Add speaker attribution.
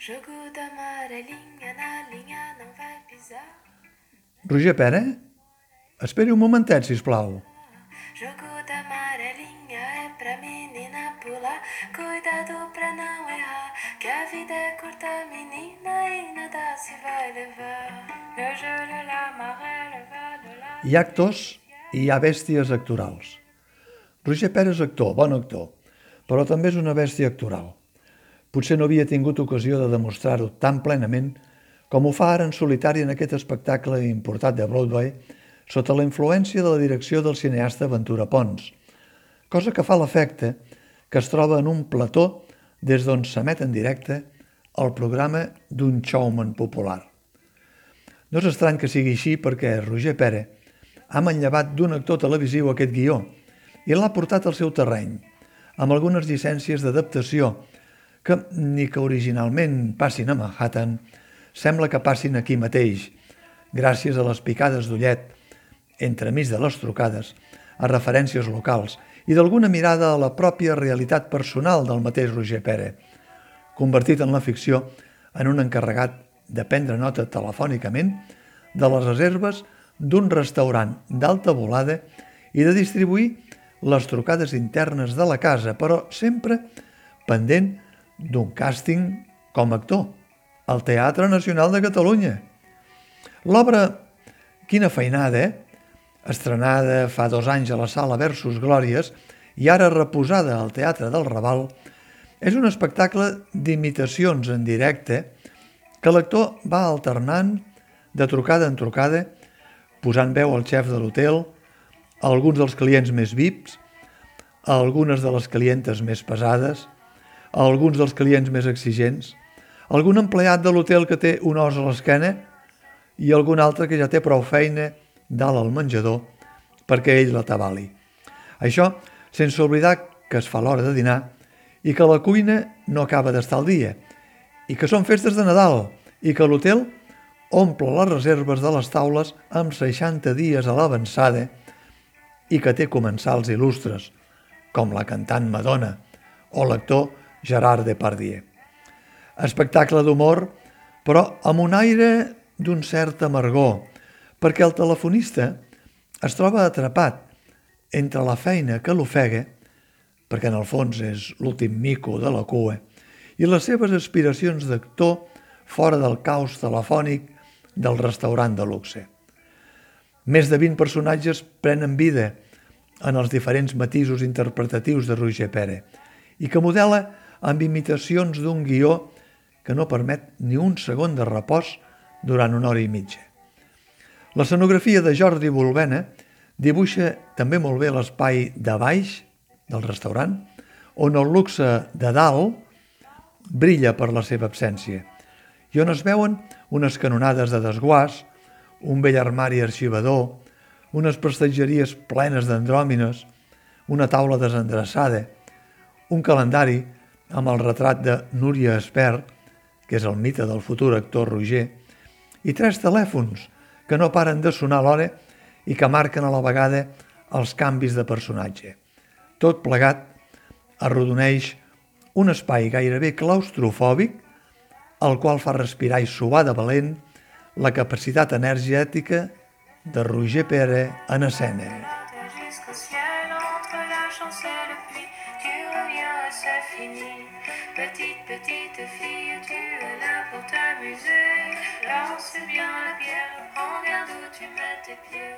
Speaker 1: Jogo d'amarelinha na linha não vai pisar.
Speaker 2: Roger Pera? Esperi un momentet, si plau.
Speaker 1: Jogo d'amarelinha é pra menina pular. Cuidado pra não errar. Que a vida é curta, menina, e nada se vai levar. L'amarelle va de la.
Speaker 2: Hi ha actors i hi ha bèsties actorals. Roger Pera és actor, bon actor, però també és una bèstia actoral. Potser no havia tingut ocasió de demostrar-ho tan plenament com ho fa ara en solitari en aquest espectacle importat de Broadway sota la influència de la direcció del cineasta Ventura Pons, cosa que fa l'efecte que es troba en un plató des d'on s'emet en directe el programa d'un showman popular. No és estrany que sigui així perquè Roger Pere ha manllevat d'un actor televisiu aquest guió i l'ha portat al seu terreny, amb algunes llicències d'adaptació que ni que originalment passin a Manhattan, sembla que passin aquí mateix, gràcies a les picades d'ullet, entremig de les trucades, a referències locals i d'alguna mirada a la pròpia realitat personal del mateix Roger Pere, convertit en la ficció en un encarregat de prendre nota telefònicament de les reserves d'un restaurant d'alta volada i de distribuir les trucades internes de la casa, però sempre pendent d'un càsting com a actor al Teatre Nacional de Catalunya. L'obra Quina feinada, estrenada fa dos anys a la sala Versus Glòries i ara reposada al Teatre del Raval, és un espectacle d'imitacions en directe que l'actor va alternant de trucada en trucada, posant veu al xef de l'hotel, a alguns dels clients més vips, a algunes de les clientes més pesades, a alguns dels clients més exigents, algun empleat de l'hotel que té un os a l'esquena i algun altre que ja té prou feina dalt al menjador perquè ell la tabali. Això sense oblidar que es fa l'hora de dinar i que la cuina no acaba d'estar al dia i que són festes de Nadal i que l'hotel omple les reserves de les taules amb 60 dies a l'avançada i que té comensals il·lustres, com la cantant Madonna o l'actor Gerard Depardieu. Espectacle d'humor, però amb un aire d'un cert amargor, perquè el telefonista es troba atrapat entre la feina que l'ofega, perquè en el fons és l'últim mico de la cua, i les seves aspiracions d'actor fora del caos telefònic del restaurant de luxe. Més de 20 personatges prenen vida en els diferents matisos interpretatius de Roger Pere i que modela amb imitacions d'un guió que no permet ni un segon de repòs durant una hora i mitja. L'escenografia de Jordi Volvena dibuixa també molt bé l'espai de baix del restaurant, on el luxe de dalt brilla per la seva absència i on es veuen unes canonades de desguàs, un vell armari arxivador, unes prestatgeries plenes d'andròmines, una taula desendreçada, un calendari amb el retrat de Núria Espert, que és el mite del futur actor Roger, i tres telèfons que no paren de sonar alhora i que marquen a la vegada els canvis de personatge. Tot plegat arrodoneix un espai gairebé claustrofòbic el qual fa respirar i suar de valent la capacitat energètica de Roger Pere en escena.
Speaker 1: La tu reviens et c'est fini. Petite, petite fille, tu es là pour t'amuser. Lance bien la pierre, prends garde où tu mets tes pieds.